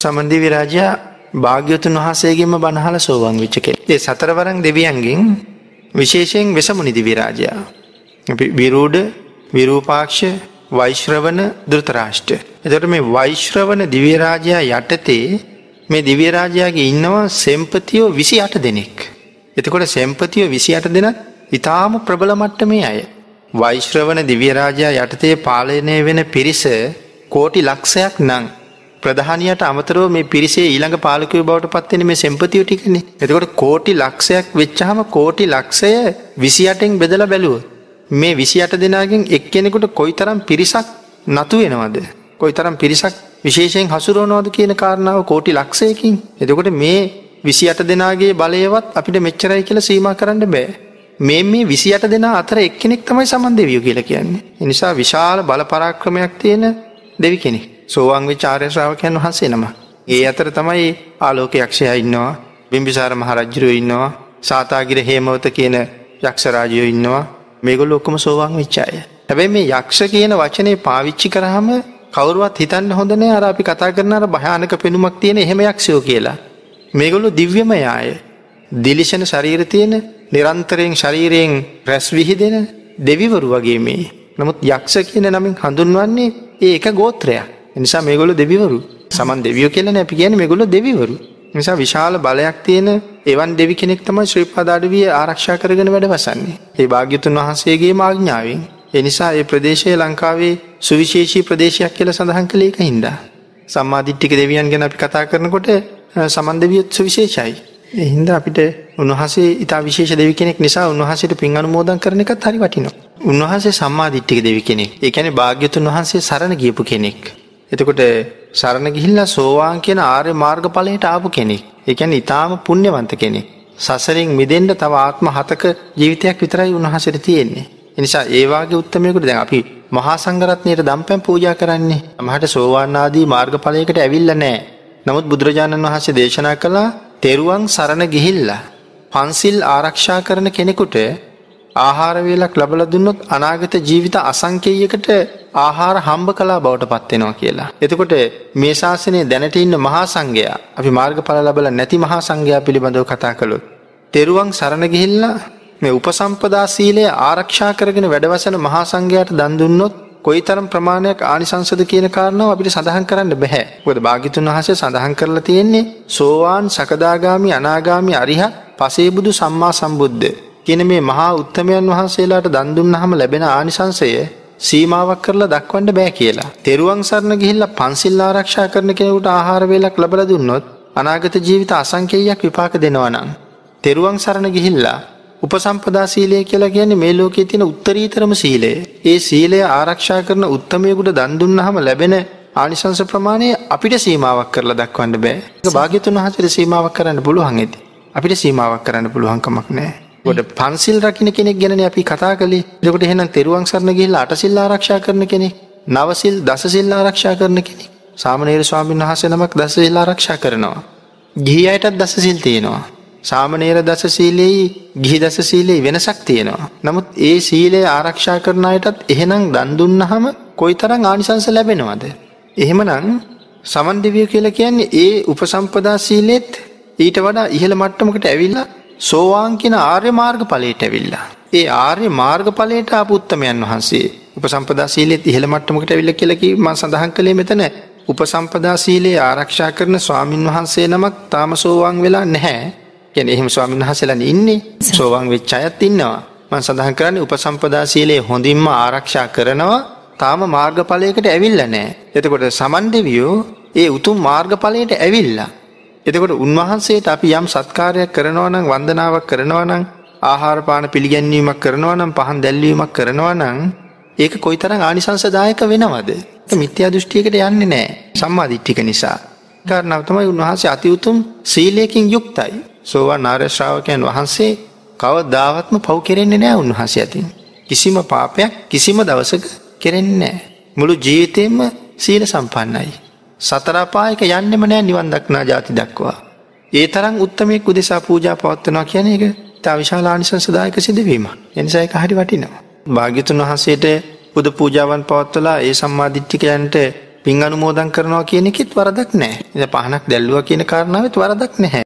සමන්දිවි රාජයා භාග්‍යතුන් වහසේගෙන්ම බණහල සෝවන් විච්චකෙ ඒ සතරවරං දෙවියන්ගෙන් විශේෂයෙන් වෙසමුනි දිවිරාජයා. විරූඩ විරූපාක්ෂ වෛශ්‍රවන දෘතරාෂ්ට. එතට මේ වෛශ්‍රවන දිවිරාජයා යටතේ මේ දිවිරාජයාගේ ඉන්නවා සෙම්පතියෝ විසි අට දෙනෙක්. එතකොට සෙම්පතියෝ විසි අට දෙනත් ඉතාම ප්‍රබල මට්ට මේ අය. වෛශ්‍රවන දිවියරාජයා යටතේ පාලනය වෙන පිරිස කෝටි ලක්ෂයක් නං ප්‍රධානයට අමතරව මේ පිරිසේ ඊළඟ පාලකව බවට පත්වෙන මේ සෙම්පතියෝ ටිකනේ. එතකොට කෝටි ලක්ෂයක් වෙච්චහම කෝටි ලක්ෂය විසියටෙන් බෙදල බැලුව මේ විසි අට දෙනාගෙන් එක් කෙනෙකුට කොයි තරම් පිරිසක් නතු වෙනවද? කොයි තරම් පිරිසක් විශේෂයෙන් හසුරුවනවාද කියන කාරණාව කෝටි ලක්ෂයකින්. එතකොට මේ විසි අට දෙනාගේ බලයවත් අපිට මෙච්චරයි කියල සීම කරන්න බෑ. මේ මේ විසි අට දෙනා අතර එක්කෙනෙක් තමයි සමන් දෙවියෝ කියල කියන්නේ. එනිසා විශාල බල පරාක්‍රමයක් තියෙන දෙවි කෙනෙ සෝවං විචාරය ශ්‍රාවකයන් වහන්සේ නම. ඒ අතර තමයි ආලෝක යක්ෂය ඉන්නවා බිම්බිසාර මහරජ්ජරුව ඉන්නවා සාතාගිර හේමවත කියන යක්ෂරාජයෝ ඉන්නවා මේගොල් ඔක්කම සෝවන් විච්චාය. හැබැයි මේ යක්ෂ කියන වචනය පාවිච්චි කරහම කවරුවත් හිතන්න හොඳනෑ අර අපි කතා කරනර භයානක පෙනුමක් තියෙන එහෙම යක්ෂයෝ කියලා. මේගොල්ලු දිව්‍යම යාය. දිලිෂණ ශරීර තියෙන නිරන්තරයෙන් ශරීරයෙන් රැස් විහිදෙන දෙවිවරු වගේ මේ. නමුත් යක්ෂ කියන නමින් හඳුන්වන්නේ ඒ එක ගෝත්‍රයක්. නිසා මේගොලු දෙවිවරු සමන් දෙවියෝ කියලන අපි කියන මෙගොලු දෙවිවරු. නිසා විශාල බලයක් තියෙන එවන් දෙවි කෙනෙක් තමයි ශ්‍රීපාදාඩවිය ආරක්ෂා කරගෙන වැඩ වසන්නේ. ඒ භාග්‍යතුන් වහන්සේගේ මාඥාවෙන්. එනිසා ඒ ප්‍රදේශය ලංකාවේ සුවිශේෂී ප්‍රදේශයක් කියල සඳහන් කළේක හින්දා. සම්මාධිට්ටික දෙවියන් ගැන අපි කතා කරනකොට සමන්දවියොත් සුවිශේෂයි. එහින්ද අපිට උන්වහසේ ඉතා විශේෂ දෙවි කෙනෙක් නිසා උන්වහසට පින් අනුමෝදන් කරන එකත් හරි වටිනවා. උන්වහන්සේ සම්මාධිට්ටික දෙවි කෙනෙක් එකැන භාග්‍යතුන් වහන්සේ සරණ ගියපු කෙනෙක්. එතකොට සරණ ගිහිල්ලා සෝවාන් කියන ආර්ය මාර්ග පලයට ආපු කෙනෙක්. එකැන ඉතාම පුුණ්‍යවන්ත කෙනෙක්. සසරින් මිදෙන්ට තව ආත්ම හතක ජීවිතයක් විතරයි උන්වහසට තියෙන්නේ. එනිසා ඒවාගේ උත්තමයකුට දැන් අපි මහා සංගරත්නයට දම්පැම් පූජා කරන්නේ මහට සෝවාන්නාදී මාර්ගඵලයකට ඇවිල්ල නෑ. නමුත් බුදුරජාණන් වහන්සේ දේශනා කළා තෙරුවන් සරණ ගිහිල්ලා. පන්සිල් ආරක්ෂා කරන කෙනෙකුට ආහාරවේලක් ලබල දුන්නොත් අනාගත ජීවිත අසංකේයකට ආහාර හම්බ කලා බවට පත්වෙනවා කියලා. එතකොට මේ ශාසනය දැනට ඉන්න මහා සංඝයා අපි මාර්ග පල ලබල නැති මහා සංඝයා පිළිබඳව කතා කළොත්. තෙරුවන් සරණ ගිහිල්ලා මේ උපසම්පදා සීලය ආරක්ෂා කරගෙන වැඩවසන මහා සංඝයාට දන්දුන්නොත් කොයි තරම් ප්‍රමාණයක් ආනිසංසද කියන කාරණාව අපිට සඳහන් කරන්න බැහැ ොද භාගිතුන් වහසේ සඳහන් කරලා තියෙන්නේ සෝවාන් සකදාගාමි අනාගාමි අරිහ පසේබුදු සම්මා සම්බුද්ධ කියන මේ මහා උත්තමයන් වහන්සේලාට දන්දුන්නහම ලැබෙන ආනිසංසය සීමාවක් කරලා දක්වන්න බෑ කියලා. තෙරුවන් සරණ ගිහිල්ල පන්සිල් ආරක්ෂා කරන කෙනෙකුට ආහාරවෙලක් ලබල දුන්නොත් අනාගත ජීවිත අසංකේයක් විපාක දෙනවනම්. තෙරුවන් සරණ ගිහිල්ලා උපසම්පදා සීලය කියලා කියන්නේ මේ ලෝකයේ තියෙන උත්තරීතරම සීලය. ඒ සීලය ආරක්ෂා කරන උත්තමයකුට දන්දුන්න හම ලැබෙන ආනිසංස ප්‍රමාණය අපිට සීමාවක් කරලා දක්වන්න බෑ භාග්‍යතුන් වහසට සීමාවක් කරන්න පුළුවන් ඇති. අපිට සීමාවක් කරන්න පුළුවන්කමක් නෑ. ගොඩ පන්සිල් රකින කෙනෙක් ගැන අපි කතා කළේ දෙකට එහෙනම් තෙරුවන් සරණ ගිහිල්ල අටසිල් ආරක්ෂා කරන කෙනෙක් නවසිල් දසසිල් ආරක්ෂා කරන කෙනෙක් සාමනේර ස්වාමීන් වහස නමක් දසසිල් ආරක්ෂා කරනවා. ගිහි අයටත් දසසිල් තියෙනවා. සාමනේර දස සීලෙයි ගිහි දස සීලෙයි වෙනසක් තියෙනවා. නමුත් ඒ සීලය ආරක්ෂා කරන අයටත් එහෙනම් දන්දුන්න හම කොයි තරං ආනිසංස ලැබෙනවාද. එහෙමනං සමන්දිවිය කියල කියන්නේ ඒ උපසම්පදා සීලෙත් ඊට වඩා ඉහළ මට්ටමකට ඇවිල්ලා සෝවාන් කියෙන ආර්ය මාර්ග පලට ඇවිල්ලා. ඒ ආර්ය මාර්ග පලට අපුත්තමයන් වහන්සේ උපසම්පදා සීලෙත් ඉහළ මට්ටමකට ඇවිල්ල කියලකි ම සඳහන් කළේ මෙතන. උපසම්පදා සීලේ ආරක්ෂා කරන ස්වාමින් වහන්සේ නමක් තාම සෝවාන් වෙලා නැහැ. ගැන එහෙම ස්වාමින් වහසලන ඉන්නේ. සෝවන් වෙච් අයත් ඉන්නවා. මන් සඳහන් කරන්නේ උපසම්පදා සීලයේ හොඳින්ම ආරක්ෂා කරනවා. තාම මාර්ගඵලයකට ඇවිල්ල නෑ එතකොට සමන්දවියෝ ඒ උතුම් මාර්ගඵලයට ඇවිල්ලා එතකොට උන්වහන්සේට අපි යම් සත්කාරයක් කරනවනම් වන්දනාවක් කරනවනම් ආහාරපාන පිළිගැන්වීමක් කරනවනම් පහන් දැල්වීමක් කරනවනං ඒක කොයි තරම් ආනිසංසදායක වෙනවද මිත්‍යා දෘෂ්ටියකට යන්නේ නෑ සම්මාධිට්ටික නිසා කාරණාව තමයි උන්වහන්සේ අති උතුම් සීලයකින් යුක්තයි සෝවන් ආර්යශ්‍රාවකයන් වහන්සේ කවදාවත්ම පව් කෙරෙන්නේ නෑ උන්වහස ඇතින්. කිසිම පාපයක් කිසිම දවසක කෙරෙන්නේ නෑ. මුළු ජීවිතයෙන්ම සීල සම්පන්නයි. සතරාපායක යන්නෙම නෑ නිවන් දක්නා ජාති දක්වා. ඒ තරම් උත්තමයෙක් උදෙසා පූජා පවත්වනවා කියන එක තා විශාලානිසංසදායක සිදුවීම එනිසායක හරි වටිනවා. භාග්‍යතුන් වහන්සේට පුද පූජාවන් පවත්වලා ඒ සම්මාධිට්ටිකයන්ට පින් අනුමෝදන් කරනවා කියන එකෙත් වරදක් නෑ. පහනක් දැල්ලුව කියන කාරණාවත් වරදක් නැහැ.